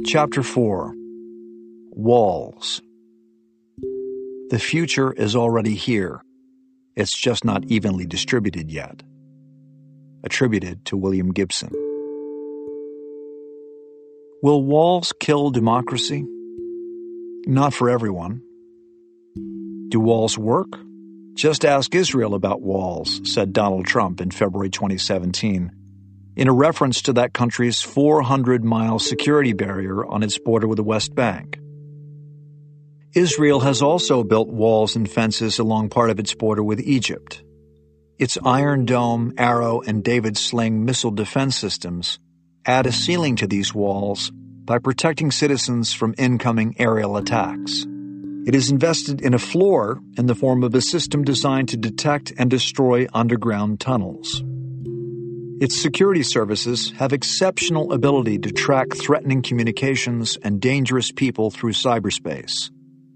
Chapter 4 Walls The future is already here. It's just not evenly distributed yet. Attributed to William Gibson. Will walls kill democracy? Not for everyone. Do walls work? Just ask Israel about walls, said Donald Trump in February 2017, in a reference to that country's 400 mile security barrier on its border with the West Bank. Israel has also built walls and fences along part of its border with Egypt. Its Iron Dome, Arrow, and David Sling missile defense systems add a ceiling to these walls by protecting citizens from incoming aerial attacks. It is invested in a floor in the form of a system designed to detect and destroy underground tunnels. Its security services have exceptional ability to track threatening communications and dangerous people through cyberspace,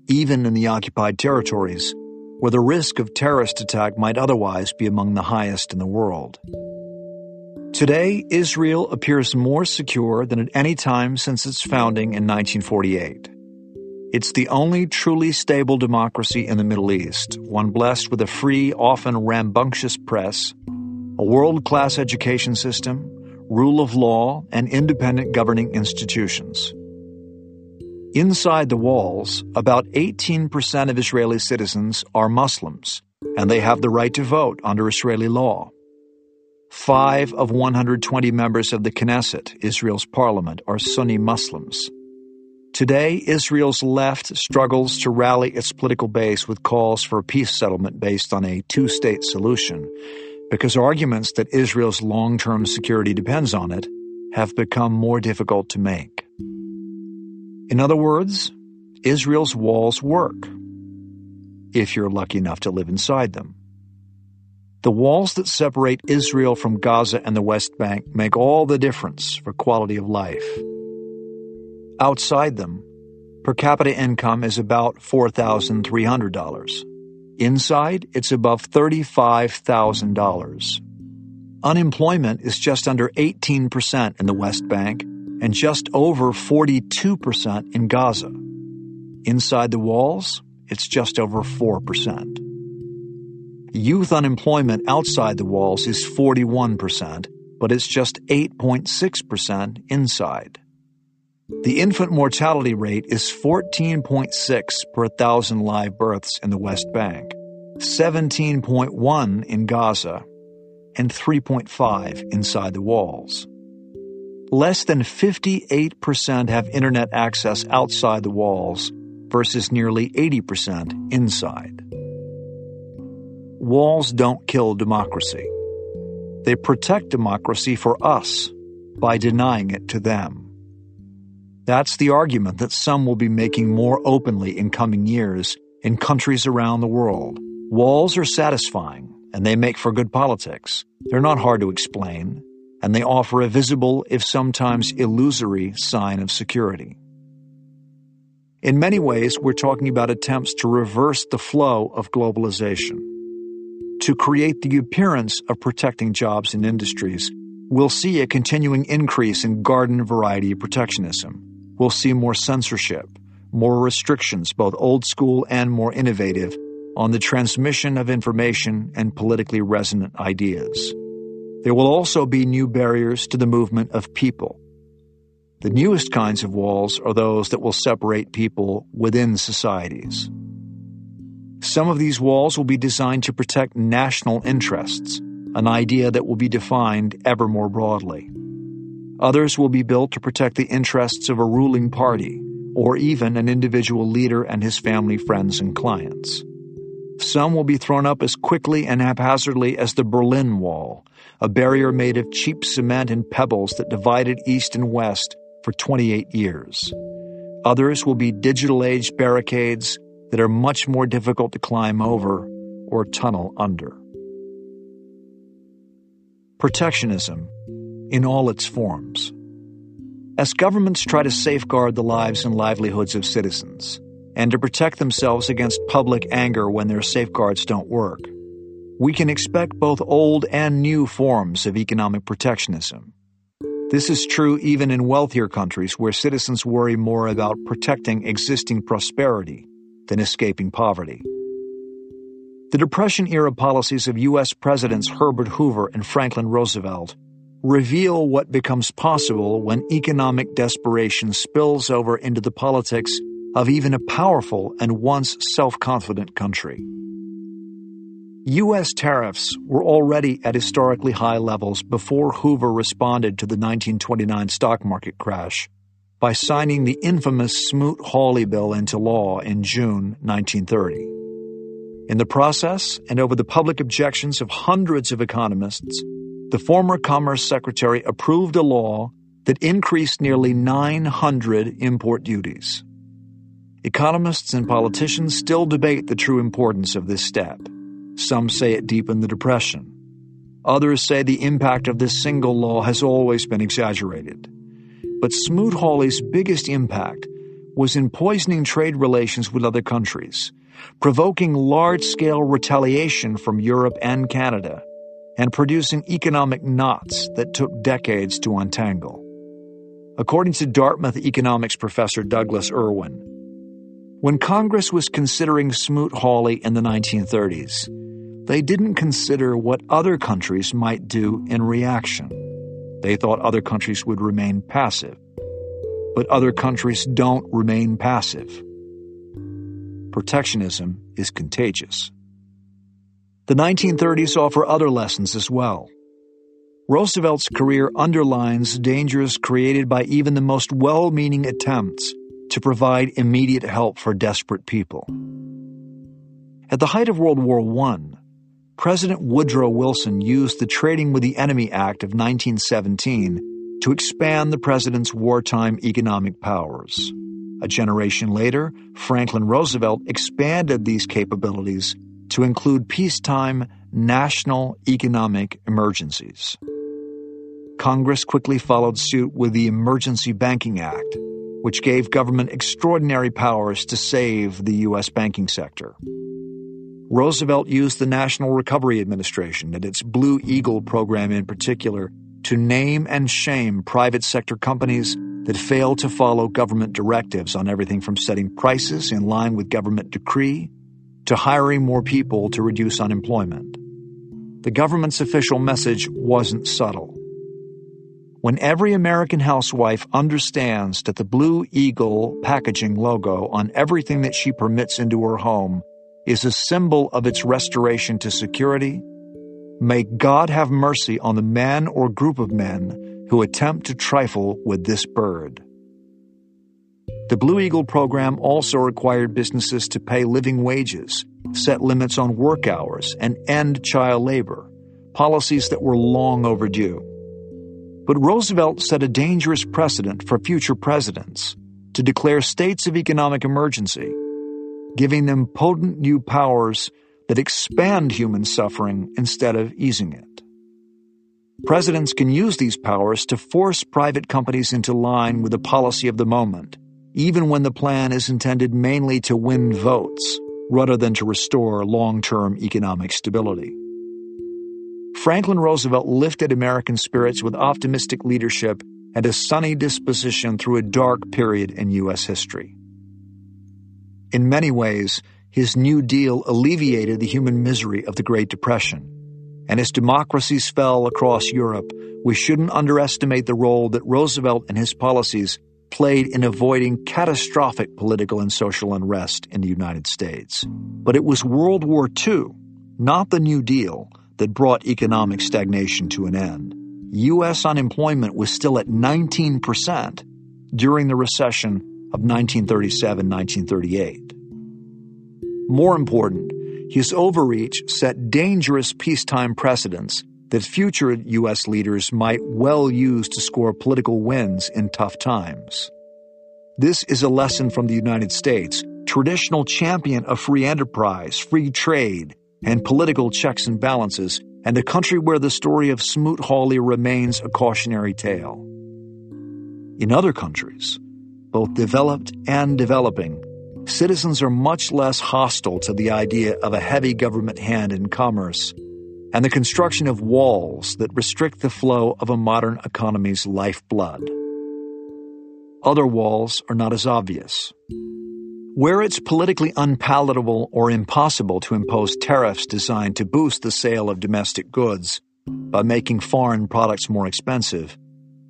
even in the occupied territories, where the risk of terrorist attack might otherwise be among the highest in the world. Today, Israel appears more secure than at any time since its founding in 1948. It's the only truly stable democracy in the Middle East, one blessed with a free, often rambunctious press, a world class education system, rule of law, and independent governing institutions. Inside the walls, about 18% of Israeli citizens are Muslims, and they have the right to vote under Israeli law. Five of 120 members of the Knesset, Israel's parliament, are Sunni Muslims. Today, Israel's left struggles to rally its political base with calls for a peace settlement based on a two state solution, because arguments that Israel's long term security depends on it have become more difficult to make. In other words, Israel's walls work, if you're lucky enough to live inside them. The walls that separate Israel from Gaza and the West Bank make all the difference for quality of life. Outside them, per capita income is about $4,300. Inside, it's above $35,000. Unemployment is just under 18% in the West Bank and just over 42% in Gaza. Inside the walls, it's just over 4%. Youth unemployment outside the walls is 41%, but it's just 8.6% inside. The infant mortality rate is 14.6 per thousand live births in the West Bank, 17.1 in Gaza, and 3.5 inside the walls. Less than 58% have internet access outside the walls versus nearly 80% inside. Walls don't kill democracy. They protect democracy for us by denying it to them. That's the argument that some will be making more openly in coming years in countries around the world. Walls are satisfying, and they make for good politics. They're not hard to explain, and they offer a visible, if sometimes illusory, sign of security. In many ways, we're talking about attempts to reverse the flow of globalization. To create the appearance of protecting jobs and industries, we'll see a continuing increase in garden variety protectionism we'll see more censorship, more restrictions, both old school and more innovative, on the transmission of information and politically resonant ideas. There will also be new barriers to the movement of people. The newest kinds of walls are those that will separate people within societies. Some of these walls will be designed to protect national interests, an idea that will be defined ever more broadly. Others will be built to protect the interests of a ruling party, or even an individual leader and his family, friends, and clients. Some will be thrown up as quickly and haphazardly as the Berlin Wall, a barrier made of cheap cement and pebbles that divided East and West for 28 years. Others will be digital age barricades that are much more difficult to climb over or tunnel under. Protectionism in all its forms. As governments try to safeguard the lives and livelihoods of citizens, and to protect themselves against public anger when their safeguards don't work, we can expect both old and new forms of economic protectionism. This is true even in wealthier countries where citizens worry more about protecting existing prosperity than escaping poverty. The Depression era policies of U.S. Presidents Herbert Hoover and Franklin Roosevelt reveal what becomes possible when economic desperation spills over into the politics of even a powerful and once self confident country. U.S. tariffs were already at historically high levels before Hoover responded to the 1929 stock market crash by signing the infamous Smoot-Hawley Bill into law in June 1930. In the process, and over the public objections of hundreds of economists, the former Commerce Secretary approved a law that increased nearly 900 import duties. Economists and politicians still debate the true importance of this step. Some say it deepened the Depression. Others say the impact of this single law has always been exaggerated. But Smoot-Hawley's biggest impact was in poisoning trade relations with other countries, provoking large-scale retaliation from Europe and Canada, and producing economic knots that took decades to untangle. According to Dartmouth economics professor Douglas Irwin, when Congress was considering Smoot-Hawley in the 1930s, they didn't consider what other countries might do in reaction. They thought other countries would remain passive. But other countries don't remain passive. Protectionism is contagious. The 1930s offer other lessons as well. Roosevelt's career underlines dangers created by even the most well meaning attempts to provide immediate help for desperate people. At the height of World War I, President Woodrow Wilson used the Trading with the Enemy Act of 1917 to expand the president's wartime economic powers. A generation later, Franklin Roosevelt expanded these capabilities to include peacetime national economic emergencies. Congress quickly followed suit with the Emergency Banking Act, which gave government extraordinary powers to save the U.S. banking sector. Roosevelt used the National Recovery Administration and its Blue Eagle program in particular to name and shame private sector companies that failed to follow government directives on everything from setting prices in line with government decree to hiring more people to reduce unemployment. The government's official message wasn't subtle. When every American housewife understands that the Blue Eagle packaging logo on everything that she permits into her home is a symbol of its restoration to security, may God have mercy on the man or group of men who attempt to trifle with this bird. The Blue Eagle program also required businesses to pay living wages, set limits on work hours, and end child labor, policies that were long overdue. But Roosevelt set a dangerous precedent for future presidents to declare states of economic emergency giving them potent new powers that expand human suffering instead of easing it. Presidents can use these powers to force private companies into line with the policy of the moment, even when the plan is intended mainly to win votes rather than to restore long term economic stability. Franklin Roosevelt lifted American spirits with optimistic leadership and a sunny disposition through a dark period in U.S. history. In many ways, his New Deal alleviated the human misery of the Great Depression. And as democracies fell across Europe, we shouldn't underestimate the role that Roosevelt and his policies played in avoiding catastrophic political and social unrest in the United States. But it was World War II, not the New Deal, that brought economic stagnation to an end. U.S. unemployment was still at 19% during the recession of 1937 1938. More important, his overreach set dangerous peacetime precedents that future U.S. leaders might well use to score political wins in tough times. This is a lesson from the United States, traditional champion of free enterprise, free trade, and political checks and balances, and a country where the story of Smoot-Hawley remains a cautionary tale. In other countries, both developed and developing, citizens are much less hostile to the idea of a heavy government hand in commerce and the construction of walls that restrict the flow of a modern economy's lifeblood. Other walls are not as obvious. Where it's politically unpalatable or impossible to impose tariffs designed to boost the sale of domestic goods by making foreign products more expensive,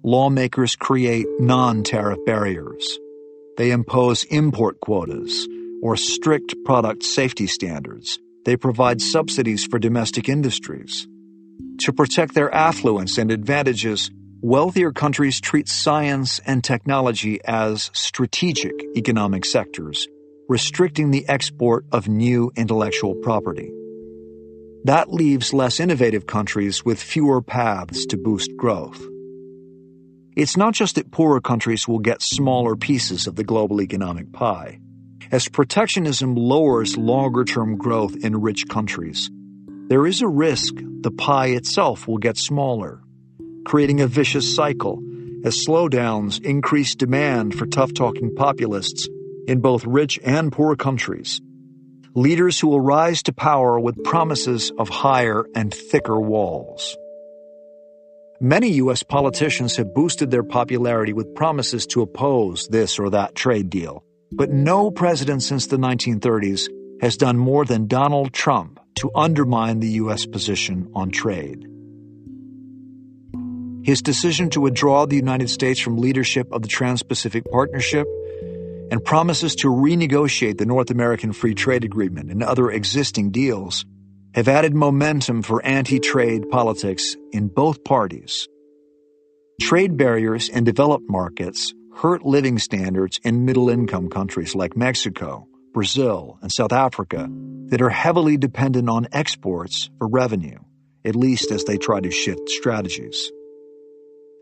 lawmakers create non tariff barriers. They impose import quotas or strict product safety standards. They provide subsidies for domestic industries. To protect their affluence and advantages, wealthier countries treat science and technology as strategic economic sectors, restricting the export of new intellectual property. That leaves less innovative countries with fewer paths to boost growth. It's not just that poorer countries will get smaller pieces of the global economic pie. As protectionism lowers longer term growth in rich countries, there is a risk the pie itself will get smaller, creating a vicious cycle as slowdowns increase demand for tough talking populists in both rich and poor countries. Leaders who will rise to power with promises of higher and thicker walls. Many U.S. politicians have boosted their popularity with promises to oppose this or that trade deal. But no president since the 1930s has done more than Donald Trump to undermine the U.S. position on trade. His decision to withdraw the United States from leadership of the Trans Pacific Partnership and promises to renegotiate the North American Free Trade Agreement and other existing deals have added momentum for anti trade politics in both parties. Trade barriers in developed markets hurt living standards in middle income countries like Mexico, Brazil, and South Africa that are heavily dependent on exports for revenue, at least as they try to shift strategies.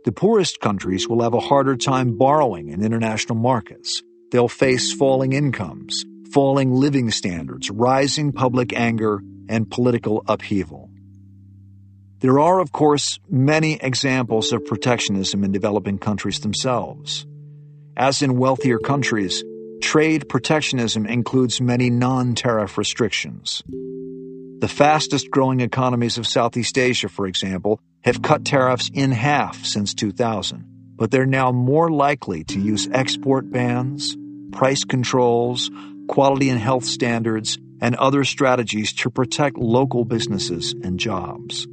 The poorest countries will have a harder time borrowing in international markets. They'll face falling incomes, falling living standards, rising public anger, and political upheaval. There are, of course, many examples of protectionism in developing countries themselves. As in wealthier countries, trade protectionism includes many non tariff restrictions. The fastest growing economies of Southeast Asia, for example, have cut tariffs in half since 2000, but they're now more likely to use export bans, price controls, quality and health standards, and other strategies to protect local businesses and jobs.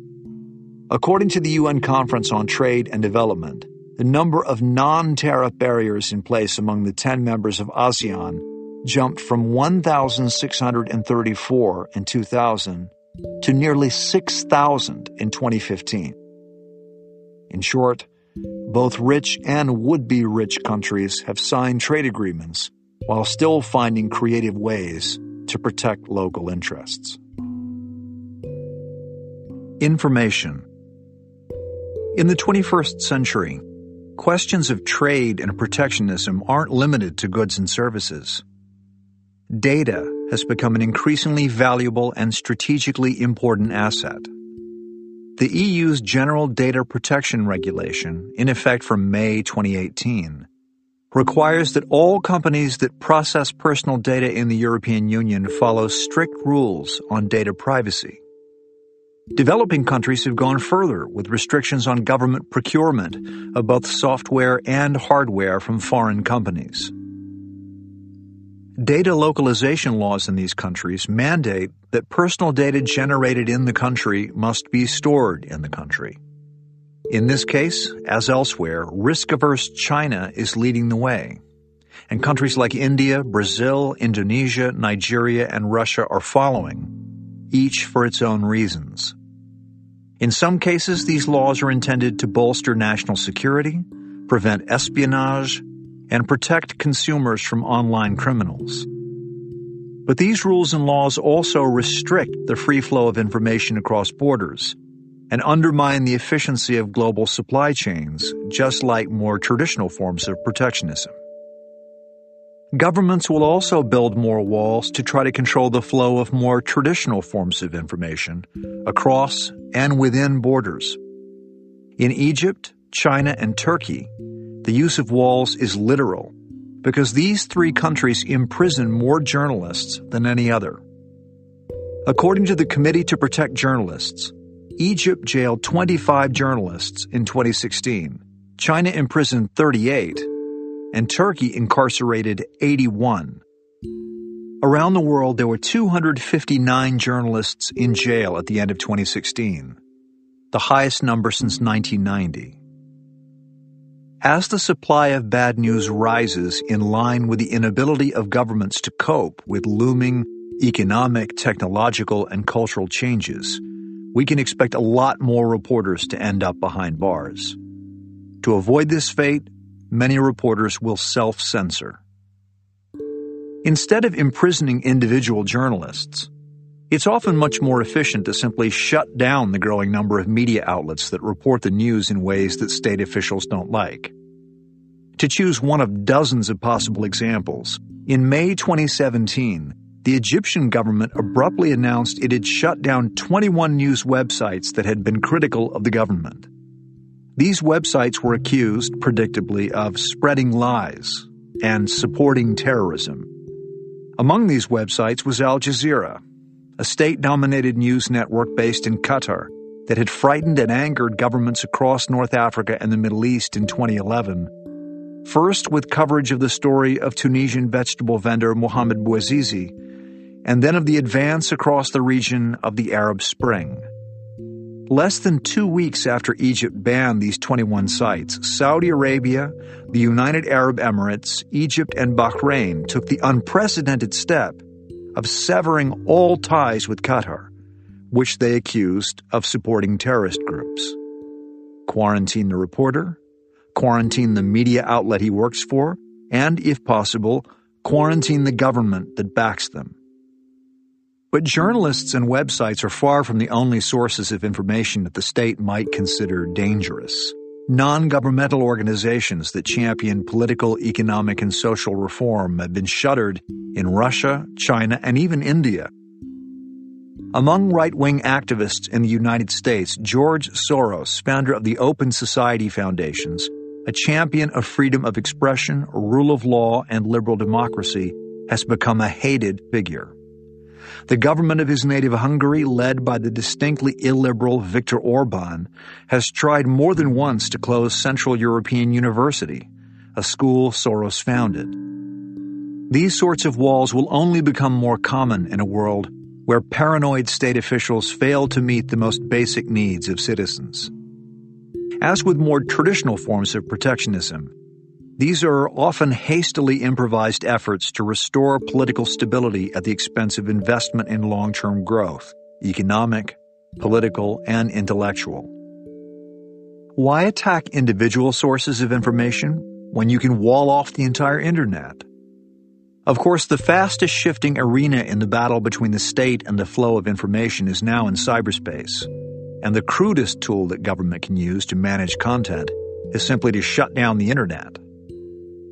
According to the UN Conference on Trade and Development, the number of non tariff barriers in place among the 10 members of ASEAN jumped from 1,634 in 2000 to nearly 6,000 in 2015. In short, both rich and would be rich countries have signed trade agreements while still finding creative ways to protect local interests. Information In the 21st century, questions of trade and protectionism aren't limited to goods and services. Data has become an increasingly valuable and strategically important asset. The EU's General Data Protection Regulation, in effect from May 2018, requires that all companies that process personal data in the European Union follow strict rules on data privacy. Developing countries have gone further with restrictions on government procurement of both software and hardware from foreign companies. Data localization laws in these countries mandate that personal data generated in the country must be stored in the country. In this case, as elsewhere, risk averse China is leading the way. And countries like India, Brazil, Indonesia, Nigeria, and Russia are following each for its own reasons. In some cases, these laws are intended to bolster national security, prevent espionage, and protect consumers from online criminals. But these rules and laws also restrict the free flow of information across borders and undermine the efficiency of global supply chains, just like more traditional forms of protectionism. Governments will also build more walls to try to control the flow of more traditional forms of information across and within borders. In Egypt, China, and Turkey, the use of walls is literal because these three countries imprison more journalists than any other. According to the Committee to Protect Journalists, Egypt jailed 25 journalists in 2016, China imprisoned 38, and Turkey incarcerated 81. Around the world, there were 259 journalists in jail at the end of 2016, the highest number since 1990. As the supply of bad news rises in line with the inability of governments to cope with looming economic, technological, and cultural changes, we can expect a lot more reporters to end up behind bars. To avoid this fate, many reporters will self censor. Instead of imprisoning individual journalists, it's often much more efficient to simply shut down the growing number of media outlets that report the news in ways that state officials don't like. To choose one of dozens of possible examples, in May 2017, the Egyptian government abruptly announced it had shut down 21 news websites that had been critical of the government. These websites were accused, predictably, of spreading lies and supporting terrorism. Among these websites was Al Jazeera, a state dominated news network based in Qatar that had frightened and angered governments across North Africa and the Middle East in 2011. First, with coverage of the story of Tunisian vegetable vendor Mohamed Bouazizi, and then of the advance across the region of the Arab Spring. Less than two weeks after Egypt banned these 21 sites, Saudi Arabia, the United Arab Emirates, Egypt, and Bahrain took the unprecedented step of severing all ties with Qatar, which they accused of supporting terrorist groups. Quarantine the reporter, quarantine the media outlet he works for, and, if possible, quarantine the government that backs them. But journalists and websites are far from the only sources of information that the state might consider dangerous. Non governmental organizations that champion political, economic, and social reform have been shuttered in Russia, China, and even India. Among right wing activists in the United States, George Soros, founder of the Open Society Foundations, a champion of freedom of expression, rule of law, and liberal democracy, has become a hated figure. The government of his native Hungary, led by the distinctly illiberal Viktor Orban, has tried more than once to close Central European University, a school Soros founded. These sorts of walls will only become more common in a world where paranoid state officials fail to meet the most basic needs of citizens. As with more traditional forms of protectionism, these are often hastily improvised efforts to restore political stability at the expense of investment in long term growth, economic, political, and intellectual. Why attack individual sources of information when you can wall off the entire Internet? Of course, the fastest shifting arena in the battle between the state and the flow of information is now in cyberspace. And the crudest tool that government can use to manage content is simply to shut down the Internet.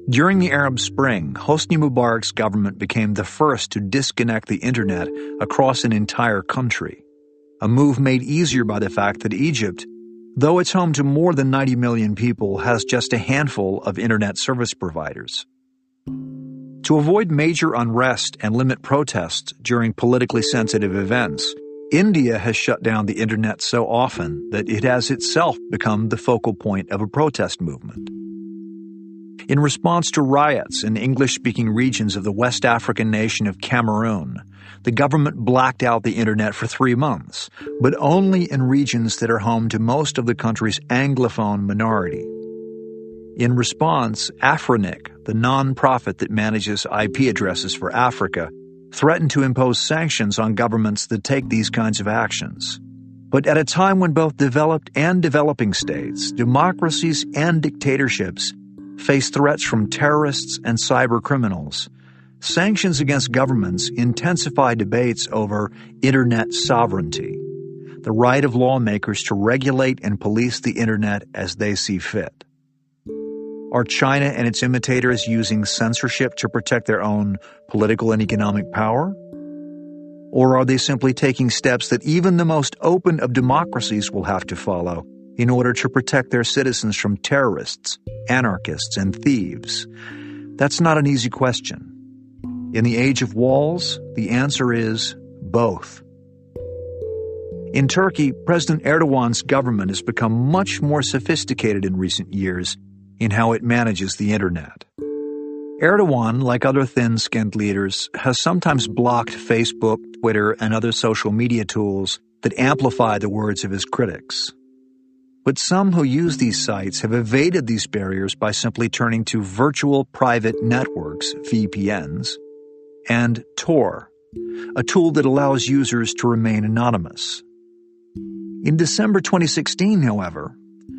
During the Arab Spring, Hosni Mubarak's government became the first to disconnect the internet across an entire country, a move made easier by the fact that Egypt, though it's home to more than 90 million people, has just a handful of internet service providers. To avoid major unrest and limit protests during politically sensitive events, India has shut down the internet so often that it has itself become the focal point of a protest movement. In response to riots in English speaking regions of the West African nation of Cameroon, the government blacked out the internet for three months, but only in regions that are home to most of the country's Anglophone minority. In response, Afrinic, the non-profit that manages IP addresses for Africa, threatened to impose sanctions on governments that take these kinds of actions. But at a time when both developed and developing states, democracies and dictatorships face threats from terrorists and cyber criminals. Sanctions against governments intensify debates over internet sovereignty, the right of lawmakers to regulate and police the internet as they see fit. Are China and its imitators using censorship to protect their own political and economic power? Or are they simply taking steps that even the most open of democracies will have to follow in order to protect their citizens from terrorists, anarchists, and thieves? That's not an easy question. In the age of walls, the answer is both. In Turkey, President Erdogan's government has become much more sophisticated in recent years in how it manages the internet. Erdogan, like other thin skinned leaders, has sometimes blocked Facebook, Twitter, and other social media tools that amplify the words of his critics. But some who use these sites have evaded these barriers by simply turning to virtual private networks, VPNs, and Tor, a tool that allows users to remain anonymous. In December 2016, however,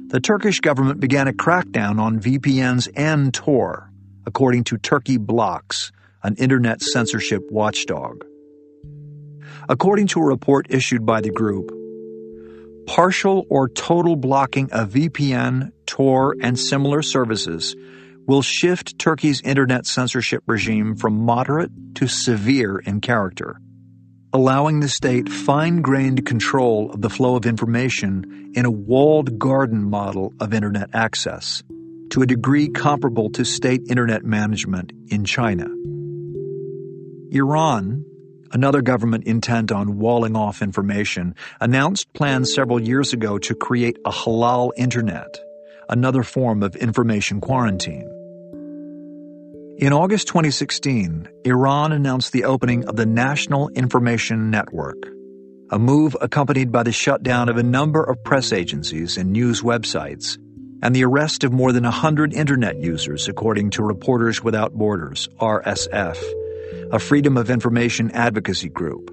the Turkish government began a crackdown on VPNs and Tor according to Turkey Blocks, an internet censorship watchdog. According to a report issued by the group, partial or total blocking of VPN, Tor, and similar services will shift Turkey's internet censorship regime from moderate to severe in character, allowing the state fine grained control of the flow of information in a walled garden model of internet access to a degree comparable to state internet management in China. Iran, another government intent on walling off information, announced plans several years ago to create a halal internet, another form of information quarantine. In August 2016, Iran announced the opening of the National Information Network, a move accompanied by the shutdown of a number of press agencies and news websites and the arrest of more than 100 Internet users, according to Reporters Without Borders, RSF, a freedom of information advocacy group.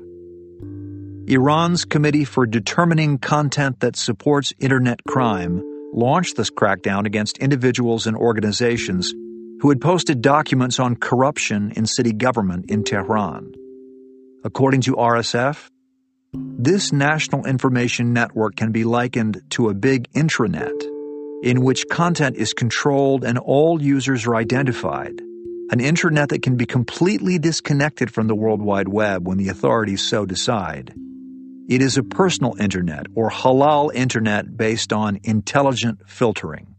Iran's Committee for Determining Content That Supports Internet Crime launched this crackdown against individuals and organizations who had posted documents on corruption in city government in Tehran. According to RSF, this national information network can be likened to a big intranet in which content is controlled and all users are identified. An intranet that can be completely disconnected from the World Wide Web when the authorities so decide. It is a personal internet or halal internet based on intelligent filtering.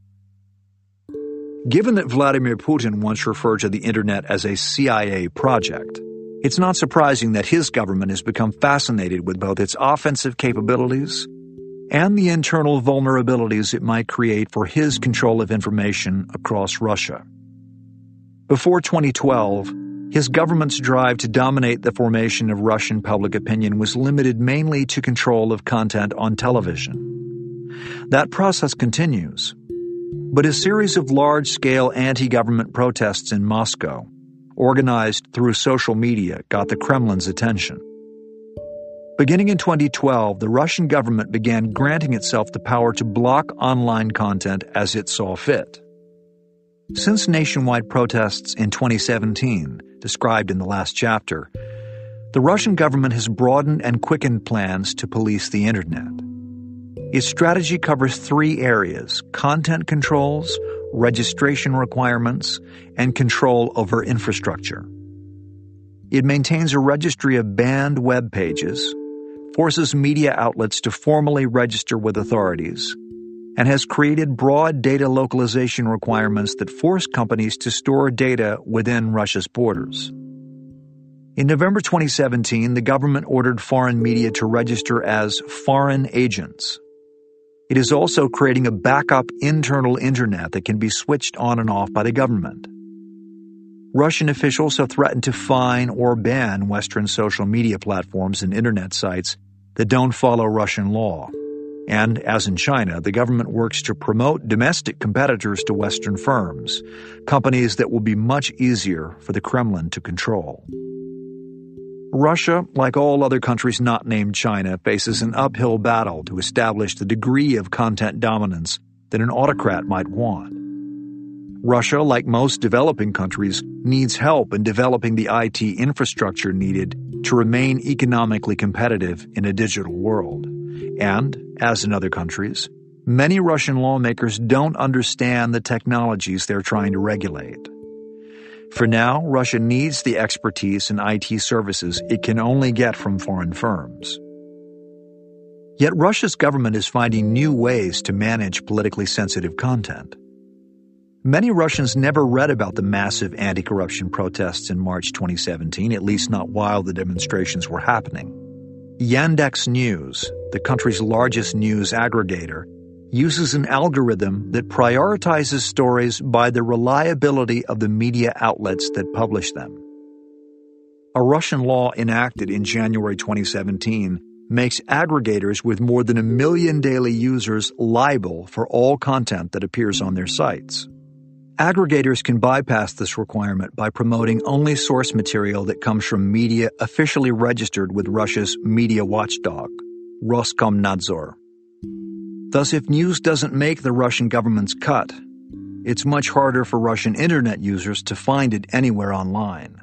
Given that Vladimir Putin once referred to the internet as a CIA project, it's not surprising that his government has become fascinated with both its offensive capabilities and the internal vulnerabilities it might create for his control of information across Russia. Before 2012, his government's drive to dominate the formation of Russian public opinion was limited mainly to control of content on television. That process continues, but a series of large scale anti government protests in Moscow, organized through social media, got the Kremlin's attention. Beginning in 2012, the Russian government began granting itself the power to block online content as it saw fit. Since nationwide protests in 2017, described in the last chapter, the Russian government has broadened and quickened plans to police the Internet. Its strategy covers three areas content controls, registration requirements, and control over infrastructure. It maintains a registry of banned web pages, forces media outlets to formally register with authorities, and has created broad data localization requirements that force companies to store data within Russia's borders. In November 2017, the government ordered foreign media to register as foreign agents. It is also creating a backup internal internet that can be switched on and off by the government. Russian officials have threatened to fine or ban Western social media platforms and internet sites that don't follow Russian law. And, as in China, the government works to promote domestic competitors to Western firms, companies that will be much easier for the Kremlin to control. Russia, like all other countries not named China, faces an uphill battle to establish the degree of content dominance that an autocrat might want. Russia, like most developing countries, needs help in developing the IT infrastructure needed to remain economically competitive in a digital world. And, as in other countries, many Russian lawmakers don't understand the technologies they're trying to regulate. For now, Russia needs the expertise in IT services it can only get from foreign firms. Yet Russia's government is finding new ways to manage politically sensitive content. Many Russians never read about the massive anti corruption protests in March 2017, at least not while the demonstrations were happening. Yandex News, the country's largest news aggregator, uses an algorithm that prioritizes stories by the reliability of the media outlets that publish them. A Russian law enacted in January 2017 makes aggregators with more than a million daily users liable for all content that appears on their sites. Aggregators can bypass this requirement by promoting only source material that comes from media officially registered with Russia's media watchdog, Roskomnadzor. Thus, if news doesn't make the Russian government's cut, it's much harder for Russian internet users to find it anywhere online.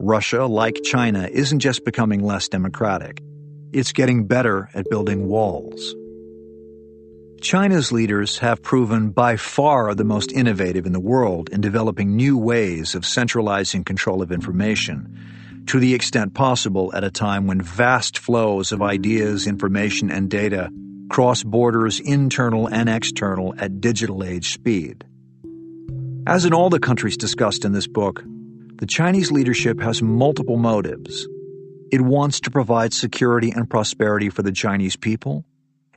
Russia, like China, isn't just becoming less democratic. It's getting better at building walls. China's leaders have proven by far the most innovative in the world in developing new ways of centralizing control of information, to the extent possible at a time when vast flows of ideas, information, and data cross borders internal and external at digital age speed. As in all the countries discussed in this book, the Chinese leadership has multiple motives. It wants to provide security and prosperity for the Chinese people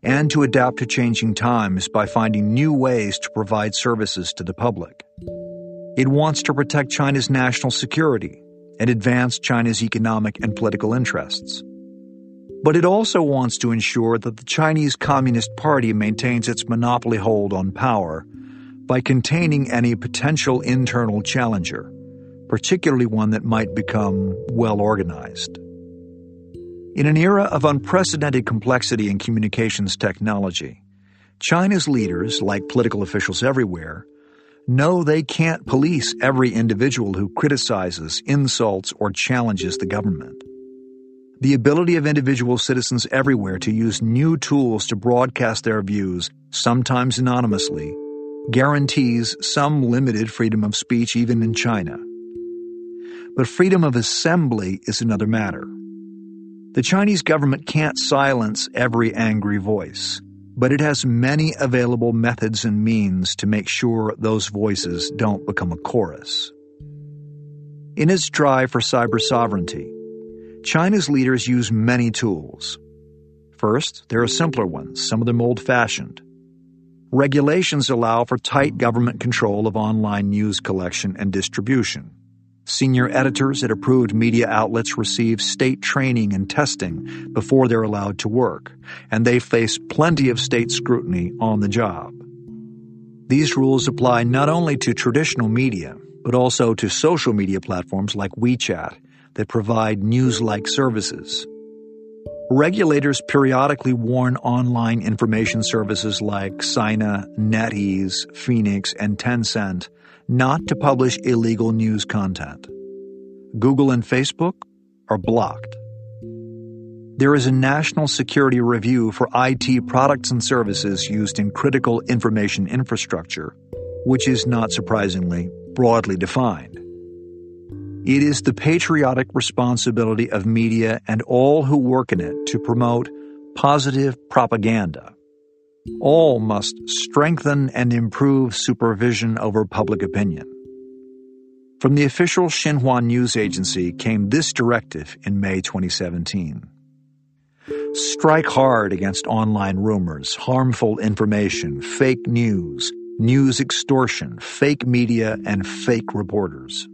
and to adapt to changing times by finding new ways to provide services to the public. It wants to protect China's national security and advance China's economic and political interests. But it also wants to ensure that the Chinese Communist Party maintains its monopoly hold on power by containing any potential internal challenger, particularly one that might become well organized. In an era of unprecedented complexity in communications technology, China's leaders, like political officials everywhere, know they can't police every individual who criticizes, insults, or challenges the government. The ability of individual citizens everywhere to use new tools to broadcast their views, sometimes anonymously, guarantees some limited freedom of speech even in China. But freedom of assembly is another matter. The Chinese government can't silence every angry voice, but it has many available methods and means to make sure those voices don't become a chorus. In its drive for cyber sovereignty, China's leaders use many tools. First, there are simpler ones, some of them old fashioned. Regulations allow for tight government control of online news collection and distribution. Senior editors at approved media outlets receive state training and testing before they're allowed to work, and they face plenty of state scrutiny on the job. These rules apply not only to traditional media, but also to social media platforms like WeChat that provide news like services. Regulators periodically warn online information services like Sina, NetEase, Phoenix, and Tencent not to publish illegal news content. Google and Facebook are blocked. There is a national security review for IT products and services used in critical information infrastructure, which is not surprisingly broadly defined. It is the patriotic responsibility of media and all who work in it to promote positive propaganda all must strengthen and improve supervision over public opinion. From the official Xinhua news agency came this directive in May 2017. Strike hard against online rumors, harmful information, fake news, news extortion, fake media, and fake reporters.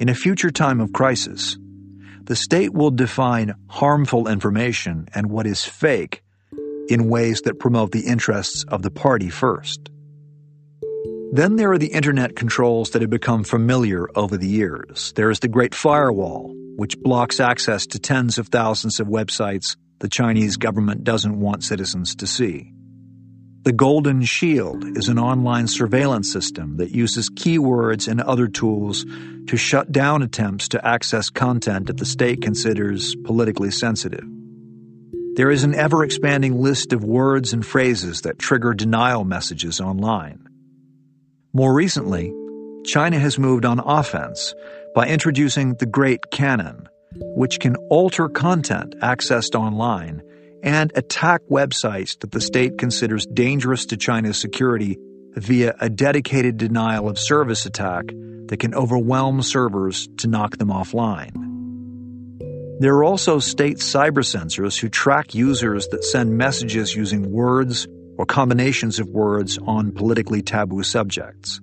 In a future time of crisis, the state will define harmful information and what is fake in ways that promote the interests of the party first. Then there are the internet controls that have become familiar over the years. There is the Great Firewall, which blocks access to tens of thousands of websites the Chinese government doesn't want citizens to see. The Golden Shield is an online surveillance system that uses keywords and other tools to shut down attempts to access content that the state considers politically sensitive. There is an ever expanding list of words and phrases that trigger denial messages online. More recently, China has moved on offense by introducing the Great Cannon, which can alter content accessed online and attack websites that the state considers dangerous to China's security via a dedicated denial of service attack that can overwhelm servers to knock them offline. There are also state cyber censors who track users that send messages using words or combinations of words on politically taboo subjects.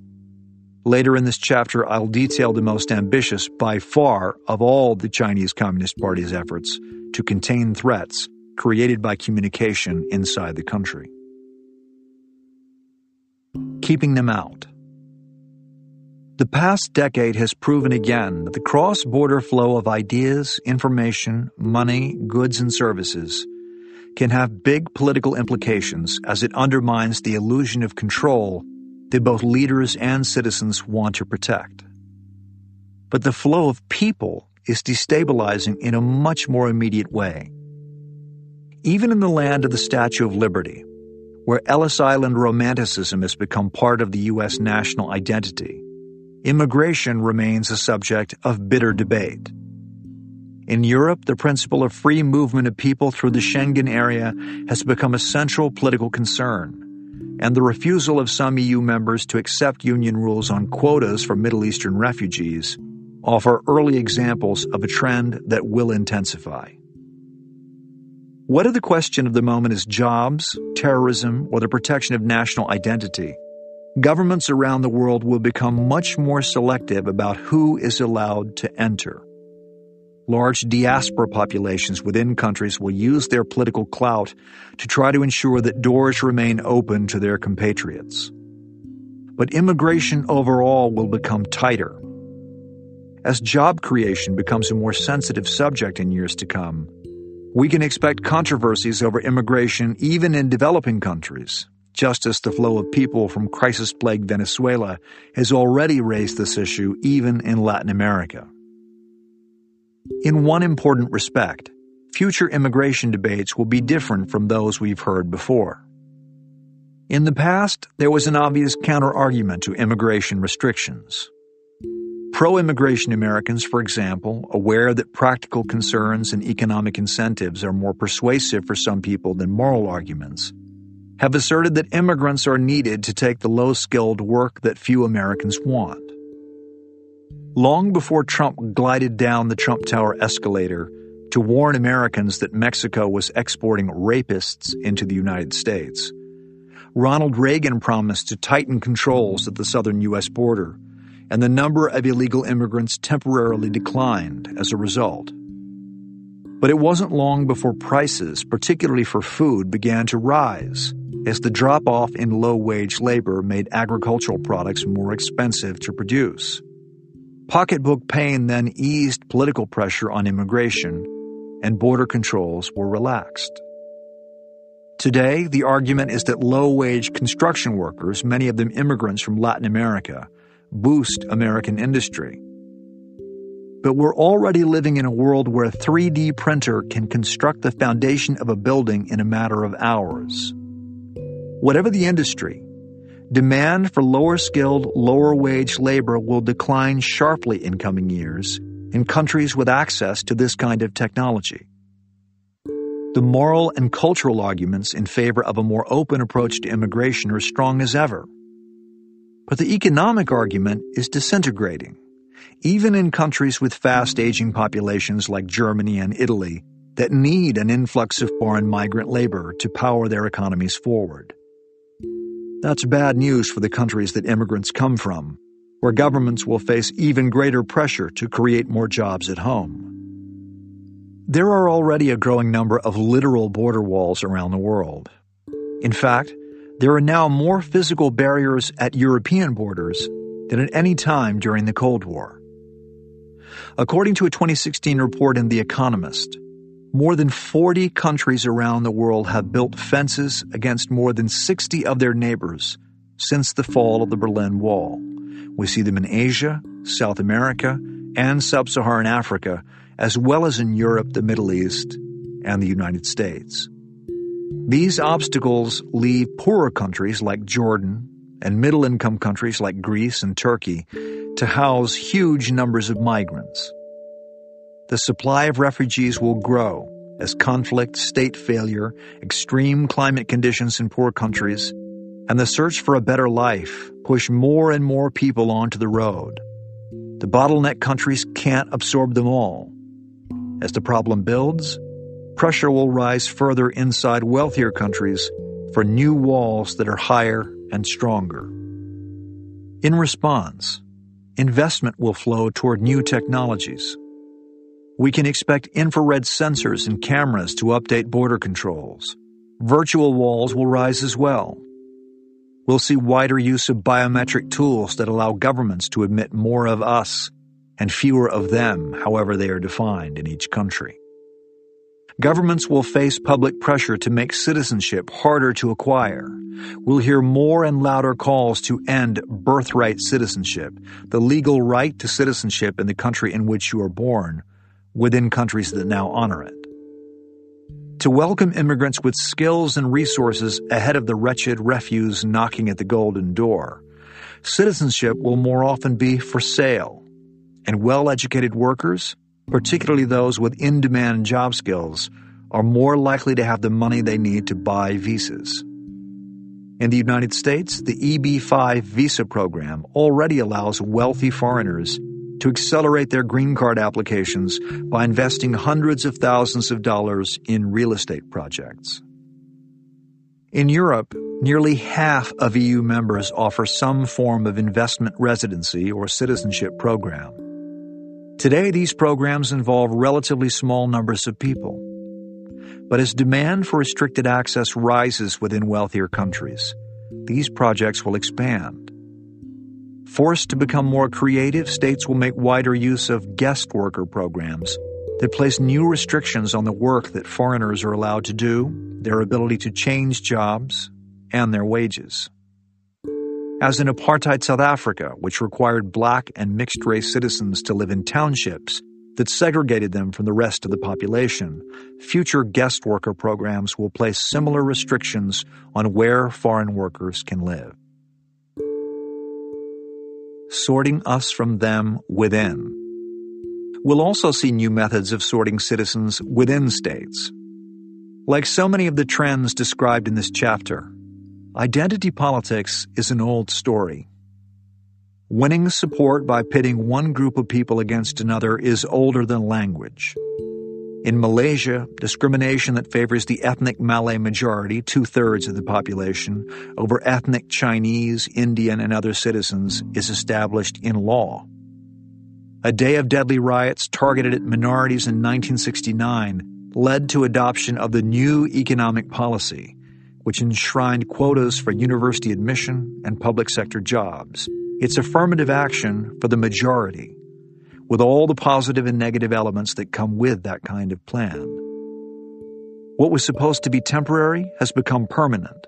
Later in this chapter, I'll detail the most ambitious, by far, of all the Chinese Communist Party's efforts to contain threats created by communication inside the country. Keeping them out. The past decade has proven again that the cross border flow of ideas, information, money, goods, and services can have big political implications as it undermines the illusion of control that both leaders and citizens want to protect. But the flow of people is destabilizing in a much more immediate way. Even in the land of the Statue of Liberty, where Ellis Island romanticism has become part of the U.S. national identity, immigration remains a subject of bitter debate. In Europe, the principle of free movement of people through the Schengen area has become a central political concern, and the refusal of some EU members to accept union rules on quotas for Middle Eastern refugees offer early examples of a trend that will intensify. Whether the question of the moment is jobs, terrorism, or the protection of national identity, governments around the world will become much more selective about who is allowed to enter. Large diaspora populations within countries will use their political clout to try to ensure that doors remain open to their compatriots. But immigration overall will become tighter. As job creation becomes a more sensitive subject in years to come, we can expect controversies over immigration even in developing countries, just as the flow of people from crisis plagued Venezuela has already raised this issue even in Latin America. In one important respect, future immigration debates will be different from those we've heard before. In the past, there was an obvious counterargument to immigration restrictions. Pro immigration Americans, for example, aware that practical concerns and economic incentives are more persuasive for some people than moral arguments, have asserted that immigrants are needed to take the low skilled work that few Americans want. Long before Trump glided down the Trump Tower escalator to warn Americans that Mexico was exporting rapists into the United States, Ronald Reagan promised to tighten controls at the southern U.S. border, and the number of illegal immigrants temporarily declined as a result. But it wasn't long before prices, particularly for food, began to rise as the drop off in low wage labor made agricultural products more expensive to produce. Pocketbook pain then eased political pressure on immigration, and border controls were relaxed. Today, the argument is that low wage construction workers, many of them immigrants from Latin America, boost American industry. But we're already living in a world where a 3D printer can construct the foundation of a building in a matter of hours. Whatever the industry, demand for lower skilled, lower wage labor will decline sharply in coming years in countries with access to this kind of technology. The moral and cultural arguments in favor of a more open approach to immigration are strong as ever. But the economic argument is disintegrating. Even in countries with fast aging populations like Germany and Italy that need an influx of foreign migrant labor to power their economies forward. That's bad news for the countries that immigrants come from, where governments will face even greater pressure to create more jobs at home. There are already a growing number of literal border walls around the world. In fact, there are now more physical barriers at European borders than at any time during the Cold War. According to a 2016 report in The Economist, more than 40 countries around the world have built fences against more than 60 of their neighbors since the fall of the Berlin Wall. We see them in Asia, South America, and Sub Saharan Africa, as well as in Europe, the Middle East, and the United States. These obstacles leave poorer countries like Jordan and middle income countries like Greece and Turkey to house huge numbers of migrants the supply of refugees will grow as conflict, state failure, extreme climate conditions in poor countries, and the search for a better life push more and more people onto the road. The bottleneck countries can't absorb them all. As the problem builds, pressure will rise further inside wealthier countries for new walls that are higher and stronger. In response, investment will flow toward new technologies. We can expect infrared sensors and cameras to update border controls. Virtual walls will rise as well. We'll see wider use of biometric tools that allow governments to admit more of us and fewer of them, however they are defined in each country. Governments will face public pressure to make citizenship harder to acquire. We'll hear more and louder calls to end birthright citizenship, the legal right to citizenship in the country in which you are born, within countries that now honor it. To welcome immigrants with skills and resources ahead of the wretched refuse knocking at the golden door, citizenship will more often be for sale, and well educated workers particularly those with in demand job skills, are more likely to have the money they need to buy visas. In the United States, the EB 5 visa program already allows wealthy foreigners to accelerate their green card applications by investing hundreds of thousands of dollars in real estate projects. In Europe, nearly half of EU members offer some form of investment residency or citizenship program. Today, these programs involve relatively small numbers of people. But as demand for restricted access rises within wealthier countries, these projects will expand. Forced to become more creative, states will make wider use of guest worker programs that place new restrictions on the work that foreigners are allowed to do, their ability to change jobs, and their wages as in apartheid South Africa, which required black and mixed race citizens to live in townships that segregated them from the rest of the population, future guest worker programs will place similar restrictions on where foreign workers can live. Sorting us from them within. We'll also see new methods of sorting citizens within states. Like so many of the trends described in this chapter, Identity politics is an old story. Winning support by pitting one group of people against another is older than language. In Malaysia, discrimination that favors the ethnic Malay majority, two thirds of the population, over ethnic Chinese, Indian, and other citizens is established in law. A day of deadly riots targeted at minorities in 1969 led to adoption of the new economic policy which enshrined quotas for university admission and public sector jobs. It's affirmative action for the majority, with all the positive and negative elements that come with that kind of plan. What was supposed to be temporary has become permanent,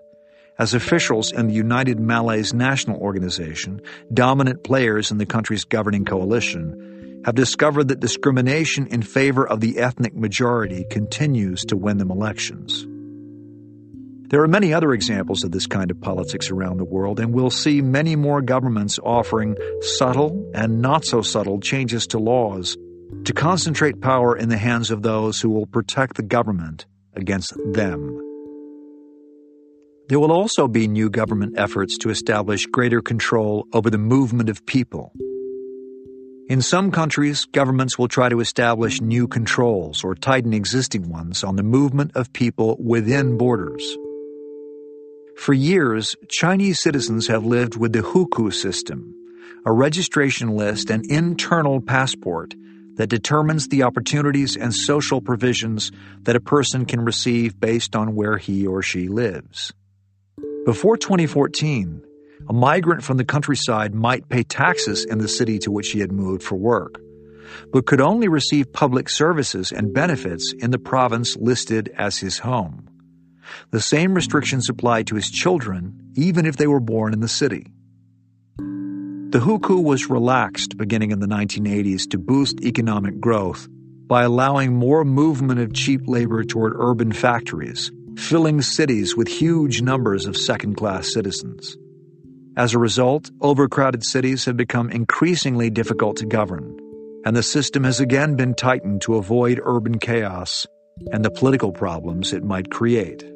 as officials in the United Malays National Organization, dominant players in the country's governing coalition, have discovered that discrimination in favor of the ethnic majority continues to win them elections. There are many other examples of this kind of politics around the world, and we'll see many more governments offering subtle and not so subtle changes to laws to concentrate power in the hands of those who will protect the government against them. There will also be new government efforts to establish greater control over the movement of people. In some countries, governments will try to establish new controls or tighten existing ones on the movement of people within borders. For years, Chinese citizens have lived with the hukou system, a registration list and internal passport that determines the opportunities and social provisions that a person can receive based on where he or she lives. Before 2014, a migrant from the countryside might pay taxes in the city to which he had moved for work, but could only receive public services and benefits in the province listed as his home. The same restrictions applied to his children, even if they were born in the city. The hukou was relaxed beginning in the 1980s to boost economic growth by allowing more movement of cheap labor toward urban factories, filling cities with huge numbers of second class citizens. As a result, overcrowded cities have become increasingly difficult to govern, and the system has again been tightened to avoid urban chaos and the political problems it might create.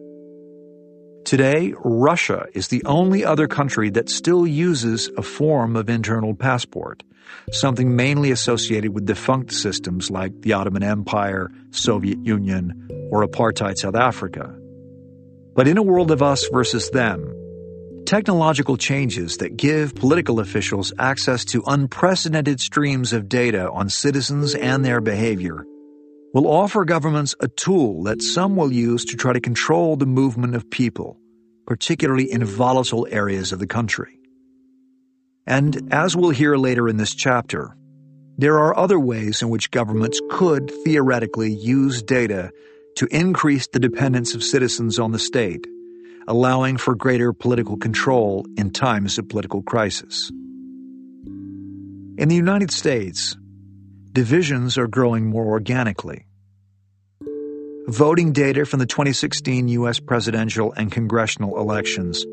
Today, Russia is the only other country that still uses a form of internal passport, something mainly associated with defunct systems like the Ottoman Empire, Soviet Union, or apartheid South Africa. But in a world of us versus them, technological changes that give political officials access to unprecedented streams of data on citizens and their behavior will offer governments a tool that some will use to try to control the movement of people, particularly in volatile areas of the country. And as we'll hear later in this chapter, there are other ways in which governments could theoretically use data to increase the dependence of citizens on the state, allowing for greater political control in times of political crisis. In the United States, divisions are growing more organically. Voting data from the 2016 U.S. presidential and congressional elections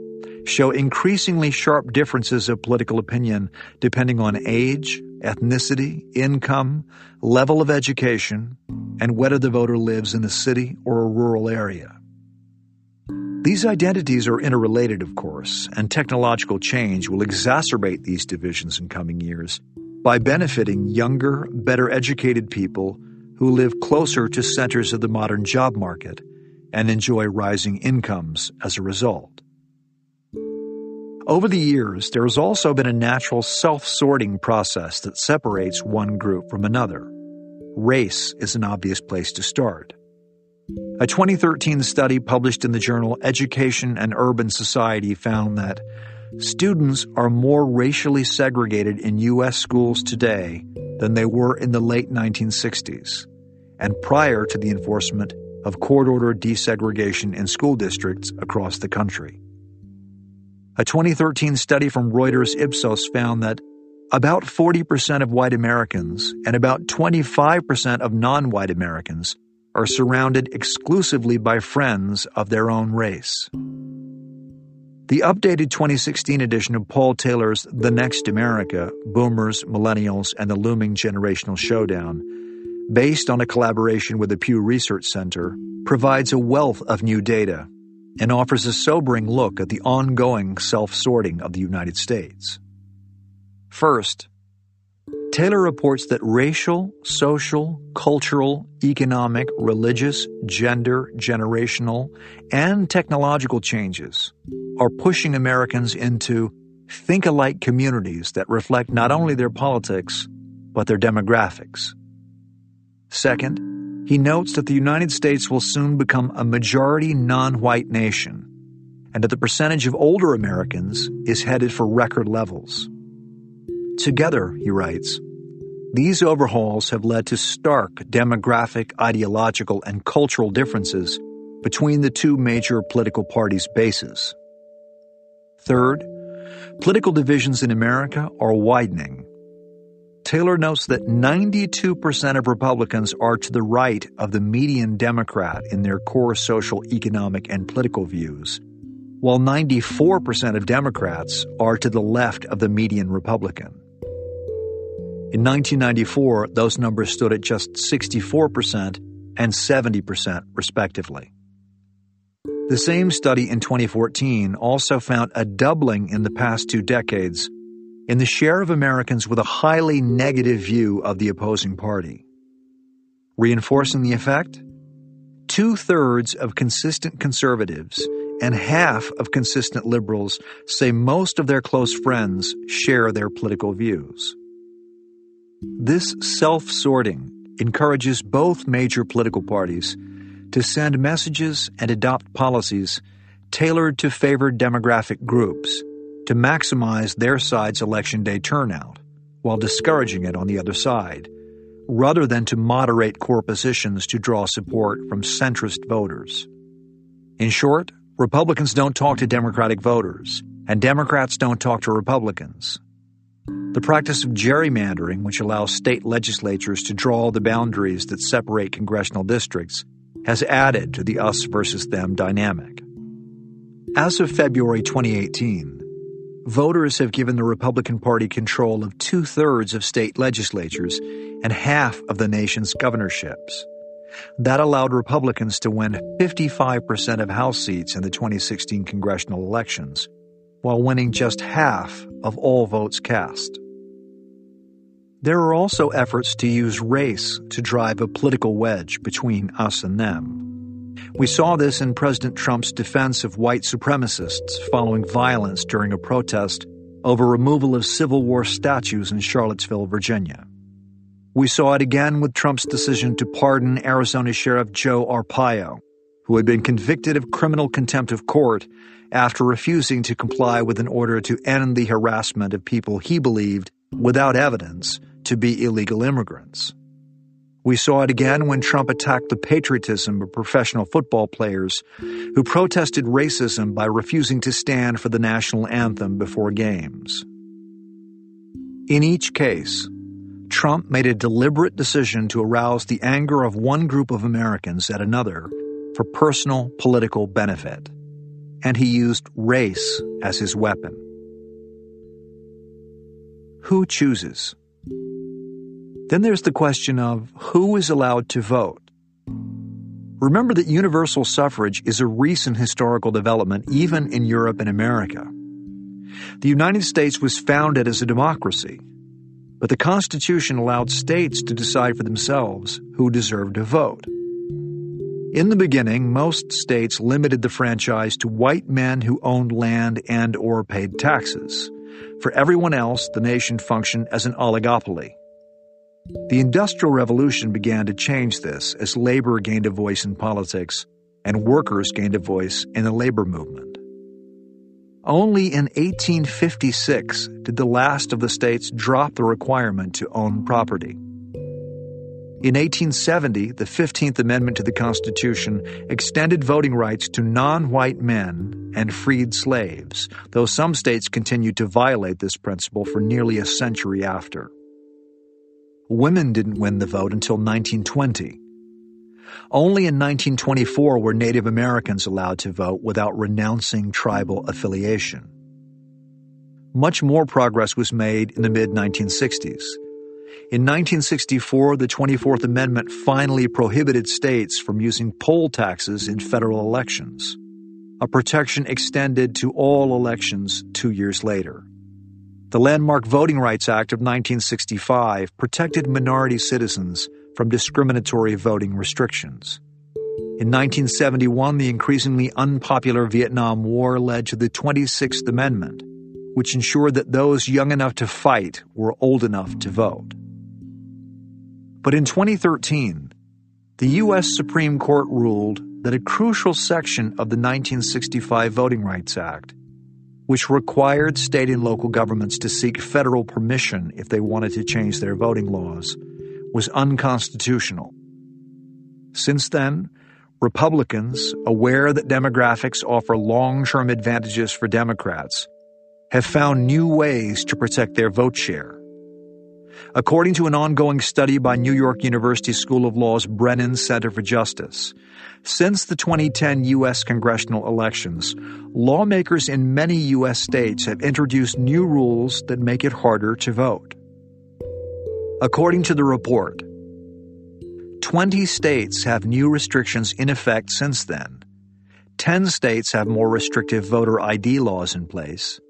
show increasingly sharp differences of political opinion depending on age, ethnicity, income, level of education, and whether the voter lives in a city or a rural area. These identities are interrelated, of course, and technological change will exacerbate these divisions in coming years by benefiting younger, better educated people who live closer to centers of the modern job market and enjoy rising incomes as a result. Over the years, there has also been a natural self sorting process that separates one group from another. Race is an obvious place to start. A 2013 study published in the journal Education and Urban Society found that Students are more racially segregated in U.S. schools today than they were in the late 1960s and prior to the enforcement of court ordered desegregation in school districts across the country. A 2013 study from Reuters Ipsos found that about 40% of white Americans and about 25% of non white Americans are surrounded exclusively by friends of their own race. The updated 2016 edition of Paul Taylor's The Next America Boomers, Millennials, and the Looming Generational Showdown, based on a collaboration with the Pew Research Center, provides a wealth of new data and offers a sobering look at the ongoing self sorting of the United States. First, Taylor reports that racial, social, cultural, economic, religious, gender, generational, and technological changes are pushing Americans into think alike communities that reflect not only their politics, but their demographics. Second, he notes that the United States will soon become a majority non white nation, and that the percentage of older Americans is headed for record levels. Together, he writes, these overhauls have led to stark demographic, ideological, and cultural differences between the two major political parties' bases. Third, political divisions in America are widening. Taylor notes that 92% of Republicans are to the right of the median Democrat in their core social, economic, and political views, while 94% of Democrats are to the left of the median Republican. In 1994, those numbers stood at just 64% and 70%, respectively. The same study in 2014 also found a doubling in the past two decades in the share of Americans with a highly negative view of the opposing party. Reinforcing the effect? Two thirds of consistent conservatives and half of consistent liberals say most of their close friends share their political views. This self sorting encourages both major political parties to send messages and adopt policies tailored to favored demographic groups to maximize their side's election day turnout while discouraging it on the other side, rather than to moderate core positions to draw support from centrist voters. In short, Republicans don't talk to Democratic voters, and Democrats don't talk to Republicans. The practice of gerrymandering, which allows state legislatures to draw the boundaries that separate congressional districts, has added to the us versus them dynamic. As of February 2018, voters have given the Republican Party control of two thirds of state legislatures and half of the nation's governorships, That allowed Republicans to win 55% of House seats in the 2016 congressional elections, while winning just half of all votes cast. There are also efforts to use race to drive a political wedge between us and them. We saw this in President Trump's defense of white supremacists following violence during a protest over removal of Civil War statues in Charlottesville, Virginia. We saw it again with Trump's decision to pardon Arizona Sheriff Joe Arpaio, who had been convicted of criminal contempt of court after refusing to comply with an order to end the harassment of people he believed, without evidence, to be illegal immigrants. We saw it again when Trump attacked the patriotism of professional football players who protested racism by refusing to stand for the national anthem before games. In each case, Trump made a deliberate decision to arouse the anger of one group of Americans at another for personal political benefit, and he used race as his weapon. Who chooses? Then there's the question of who is allowed to vote. Remember that universal suffrage is a recent historical development even in Europe and America. The United States was founded as a democracy, but the Constitution allowed states to decide for themselves who deserved to vote. In the beginning, most states limited the franchise to white men who owned land and or paid taxes. For everyone else, the nation functioned as an oligopoly. The Industrial Revolution began to change this as labor gained a voice in politics and workers gained a voice in the labor movement. Only in 1856 did the last of the states drop the requirement to own property. In 1870, the 15th Amendment to the Constitution extended voting rights to non white men and freed slaves, though some states continued to violate this principle for nearly a century after. Women didn't win the vote until 1920. Only in 1924 were Native Americans allowed to vote without renouncing tribal affiliation. Much more progress was made in the mid 1960s. In 1964, the 24th Amendment finally prohibited states from using poll taxes in federal elections, a protection extended to all elections two years later. The landmark Voting Rights Act of 1965 protected minority citizens from discriminatory voting restrictions. In 1971, the increasingly unpopular Vietnam War led to the 26th Amendment, which ensured that those young enough to fight were old enough to vote. But in 2013, the U.S. Supreme Court ruled that a crucial section of the 1965 Voting Rights Act which required state and local governments to seek federal permission if they wanted to change their voting laws, was unconstitutional. Since then, Republicans, aware that demographics offer long term advantages for Democrats, have found new ways to protect their vote share. According to an ongoing study by New York University School of Law's Brennan Center for Justice, since the 2010 U.S. congressional elections, lawmakers in many U.S. states have introduced new rules that make it harder to vote. According to the report, 20 states have new restrictions in effect since then. 10 states have more restrictive voter ID laws in place,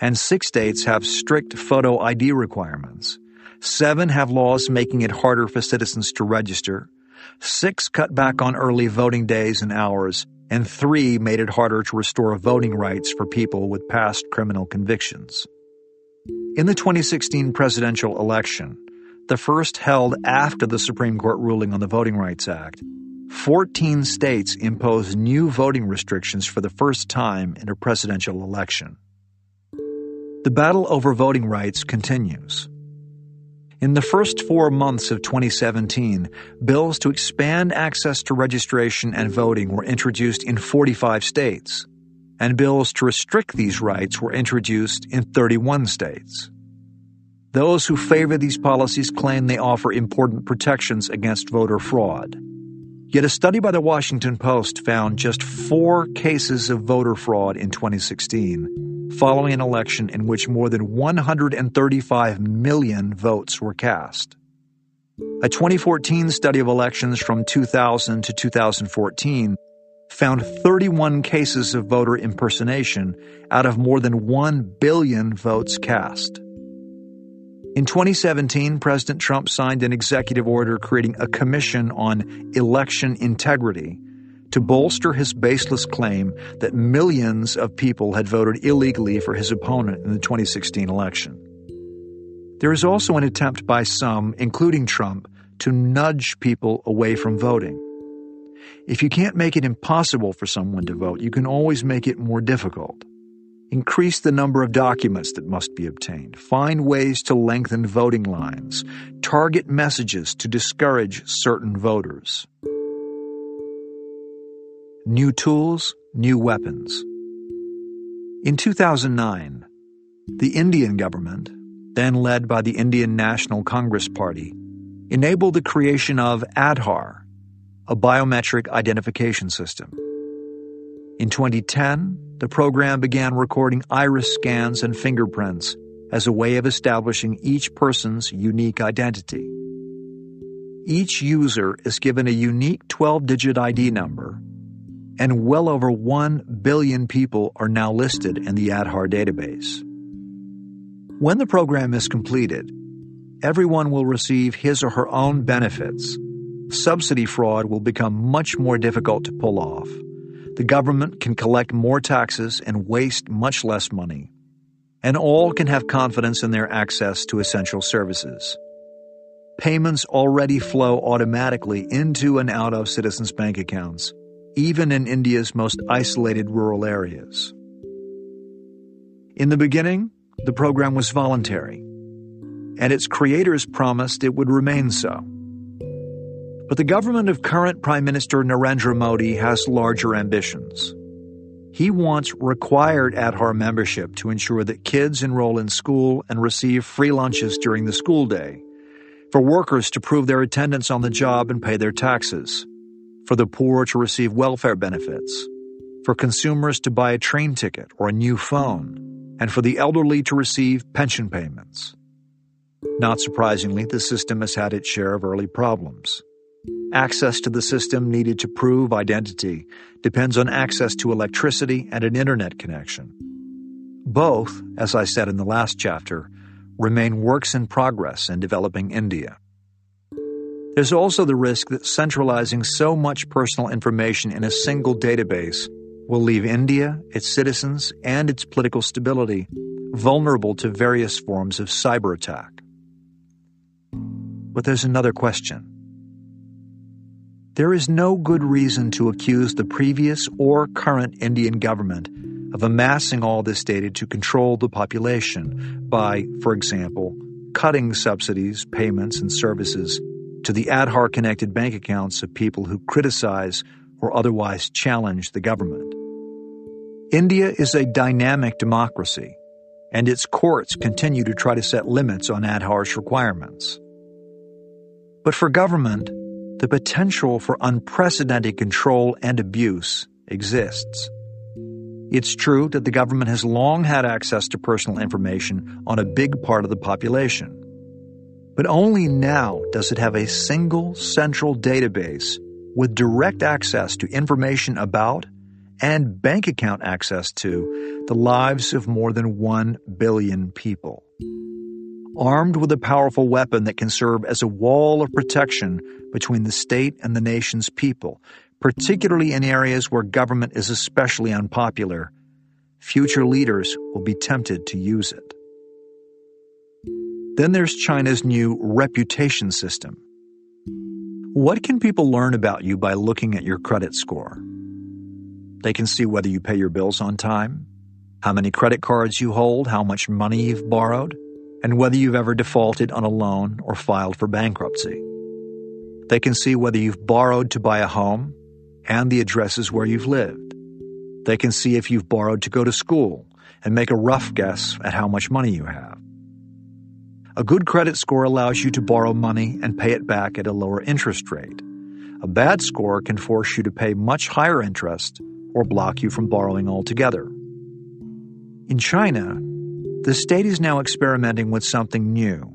and 6 states have strict photo ID requirements. Seven have laws making it harder for citizens to register. Six cut back on early voting days and hours. And three made it harder to restore voting rights for people with past criminal convictions. In the 2016 presidential election, the first held after the Supreme Court ruling on the Voting Rights Act, 14 states imposed new voting restrictions for the first time in a presidential election. The battle over voting rights continues. In the first four months of 2017, bills to expand access to registration and voting were introduced in 45 states, and bills to restrict these rights were introduced in 31 states. Those who favor these policies claim they offer important protections against voter fraud. Yet a study by the Washington Post found just four cases of voter fraud in 2016 following an election in which more than 135 million votes were cast. A 2014 study of elections from 2000 to 2014 found 31 cases of voter impersonation out of more than 1 billion votes cast. In 2017, President Trump signed an executive order creating a commission on election integrity to bolster his baseless claim that millions of people had voted illegally for his opponent in the 2016 election. There is also an attempt by some, including Trump, to nudge people away from voting. If you can't make it impossible for someone to vote, you can always make it more difficult. Increase the number of documents that must be obtained. Find ways to lengthen voting lines. Target messages to discourage certain voters. New tools, new weapons. In 2009, the Indian government, then led by the Indian National Congress Party, enabled the creation of Aadhaar, a biometric identification system. In 2010, the program began recording iris scans and fingerprints as a way of establishing each person's unique identity. Each user is given a unique 12 digit ID number, and well over 1 billion people are now listed in the Aadhaar database. When the program is completed, everyone will receive his or her own benefits subsidy fraud will become much more difficult to pull off. The government can collect more taxes and waste much less money. And all can have confidence in their access to essential services. Payments already flow automatically into and out of citizens' bank accounts, even in India's most isolated rural areas. In the beginning, the program was voluntary, and its creators promised it would remain so. But the government of current Prime Minister Narendra Modi has larger ambitions. He wants required Aadhaar membership to ensure that kids enroll in school and receive free lunches during the school day, for workers to prove their attendance on the job and pay their taxes, for the poor to receive welfare benefits, for consumers to buy a train ticket or a new phone, and for the elderly to receive pension payments. Not surprisingly, the system has had its share of early problems. Access to the system needed to prove identity depends on access to electricity and an internet connection. Both, as I said in the last chapter, remain works in progress in developing India. There's also the risk that centralizing so much personal information in a single database will leave India, its citizens, and its political stability vulnerable to various forms of cyber attack. But there's another question. There is no good reason to accuse the previous or current Indian government of amassing all this data to control the population by, for example, cutting subsidies, payments, and services to the Aadhaar connected bank accounts of people who criticize or otherwise challenge the government. India is a dynamic democracy, and its courts continue to try to set limits on Aadhaar's requirements. But for government, the potential for unprecedented control and abuse exists. It's true that the government has long had access to personal information on a big part of the population. But only now does it have a single central database with direct access to information about and bank account access to the lives of more than 1 billion people armed with a powerful weapon that can serve as a wall of protection between the state and the nation's people, particularly in areas where government is especially unpopular, future leaders will be tempted to use it. Then there's China's new reputation system. What can people learn about you by looking at your credit score? They can see whether you pay your bills on time, how many credit cards you hold, how much money you've borrowed, and whether you've ever defaulted on a loan or filed for bankruptcy. They can see whether you've borrowed to buy a home and the addresses where you've lived. They can see if you've borrowed to go to school and make a rough guess at how much money you have. A good credit score allows you to borrow money and pay it back at a lower interest rate. A bad score can force you to pay much higher interest or block you from borrowing altogether. In China, the state is now experimenting with something new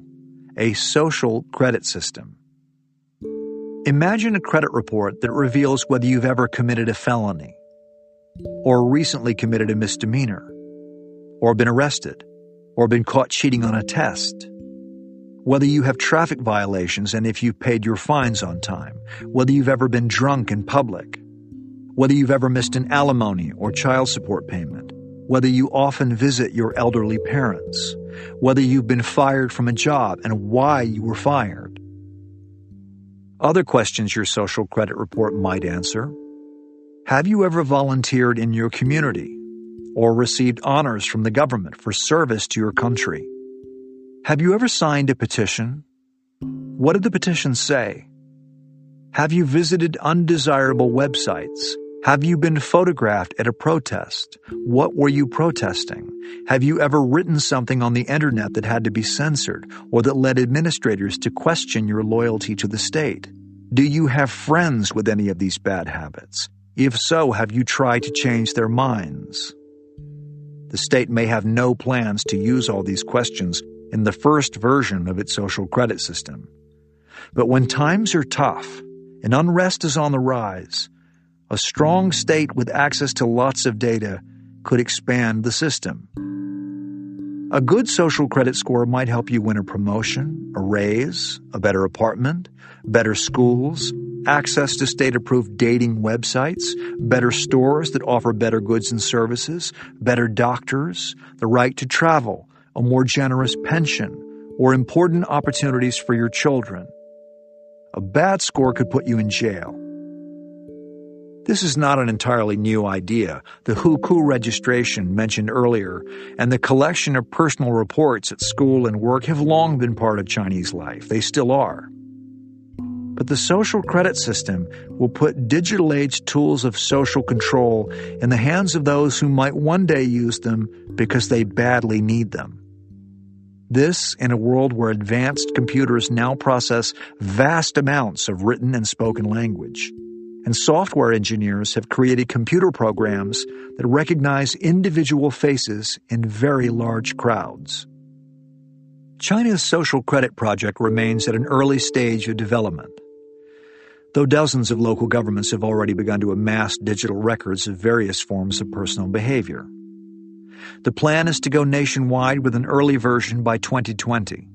a social credit system. Imagine a credit report that reveals whether you've ever committed a felony, or recently committed a misdemeanor, or been arrested, or been caught cheating on a test, whether you have traffic violations and if you've paid your fines on time, whether you've ever been drunk in public, whether you've ever missed an alimony or child support payment, whether you often visit your elderly parents, whether you've been fired from a job and why you were fired. Other questions your social credit report might answer. Have you ever volunteered in your community or received honors from the government for service to your country? Have you ever signed a petition? What did the petition say? Have you visited undesirable websites have you been photographed at a protest? What were you protesting? Have you ever written something on the internet that had to be censored or that led administrators to question your loyalty to the state? Do you have friends with any of these bad habits? If so, have you tried to change their minds? The state may have no plans to use all these questions in the first version of its social credit system. But when times are tough and unrest is on the rise, a strong state with access to lots of data could expand the system. A good social credit score might help you win a promotion, a raise, a better apartment, better schools, access to state approved dating websites, better stores that offer better goods and services, better doctors, the right to travel, a more generous pension, or important opportunities for your children. A bad score could put you in jail this is not an entirely new idea. The Hukou registration mentioned earlier and the collection of personal reports at school and work have long been part of Chinese life. They still are. But the social credit system will put digital age tools of social control in the hands of those who might one day use them because they badly need them. This in a world where advanced computers now process vast amounts of written and spoken language and software engineers have created computer programs that recognize individual faces in very large crowds. China's social credit project remains at an early stage of development. Though dozens of local governments have already begun to amass digital records of various forms of personal behavior. The plan is to go nationwide with an early version by 2020.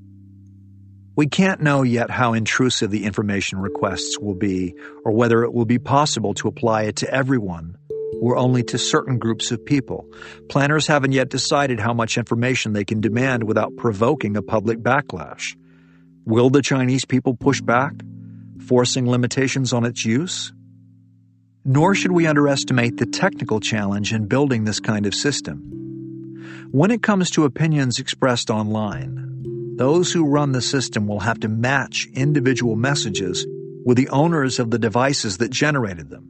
We can't know yet how intrusive the information requests will be or whether it will be possible to apply it to everyone or only to certain groups of people. Planners haven't yet decided how much information they can demand without provoking a public backlash. Will the Chinese people push back, forcing limitations on its use? Nor should we underestimate the technical challenge in building this kind of system. When it comes to opinions expressed online, those who run the system will have to match individual messages with the owners of the devices that generated them.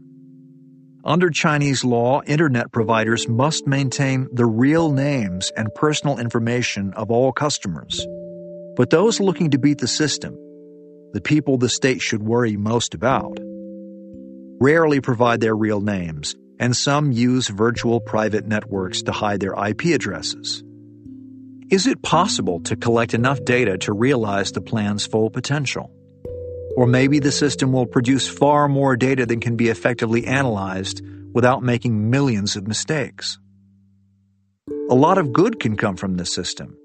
Under Chinese law, Internet providers must maintain the real names and personal information of all customers. But those looking to beat the system, the people the state should worry most about, rarely provide their real names, and some use virtual private networks to hide their IP addresses. Is it possible to collect enough data to realize the plan's full potential? Or maybe the system will produce far more data than can be effectively analyzed without making millions of mistakes. A lot of good can come from this system.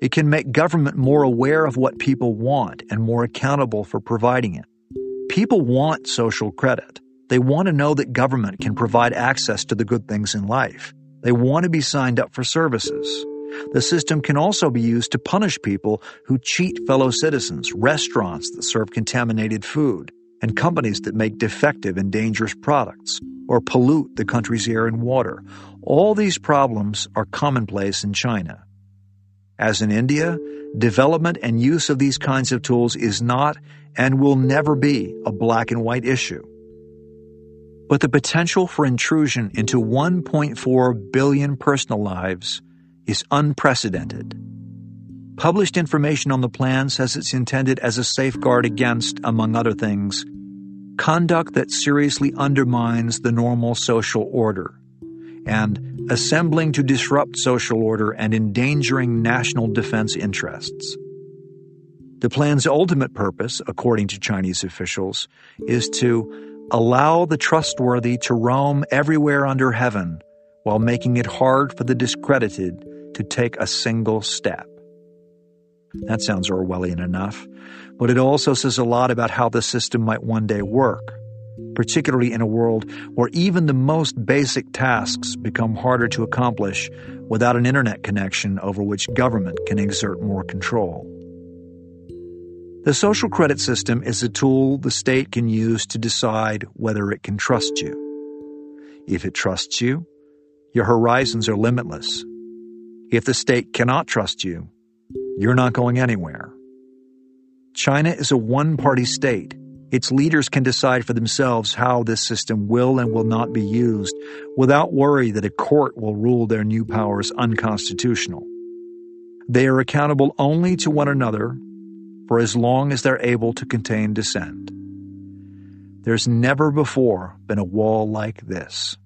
It can make government more aware of what people want and more accountable for providing it. People want social credit. They want to know that government can provide access to the good things in life. They want to be signed up for services. The system can also be used to punish people who cheat fellow citizens, restaurants that serve contaminated food, and companies that make defective and dangerous products or pollute the country's air and water. All these problems are commonplace in China. As in India, development and use of these kinds of tools is not and will never be a black and white issue. But the potential for intrusion into 1.4 billion personal lives is unprecedented. Published information on the plan says it's intended as a safeguard against, among other things, conduct that seriously undermines the normal social order, and assembling to disrupt social order and endangering national defense interests. The plan's ultimate purpose, according to Chinese officials, is to allow the trustworthy to roam everywhere under heaven while making it hard for the discredited to take a single step. That sounds Orwellian enough, but it also says a lot about how the system might one day work, particularly in a world where even the most basic tasks become harder to accomplish without an internet connection over which government can exert more control. The social credit system is a tool the state can use to decide whether it can trust you. If it trusts you, your horizons are limitless. If the state cannot trust you, you're not going anywhere. China is a one party state. Its leaders can decide for themselves how this system will and will not be used without worry that a court will rule their new powers unconstitutional. They are accountable only to one another for as long as they're able to contain dissent. There's never before been a wall like this.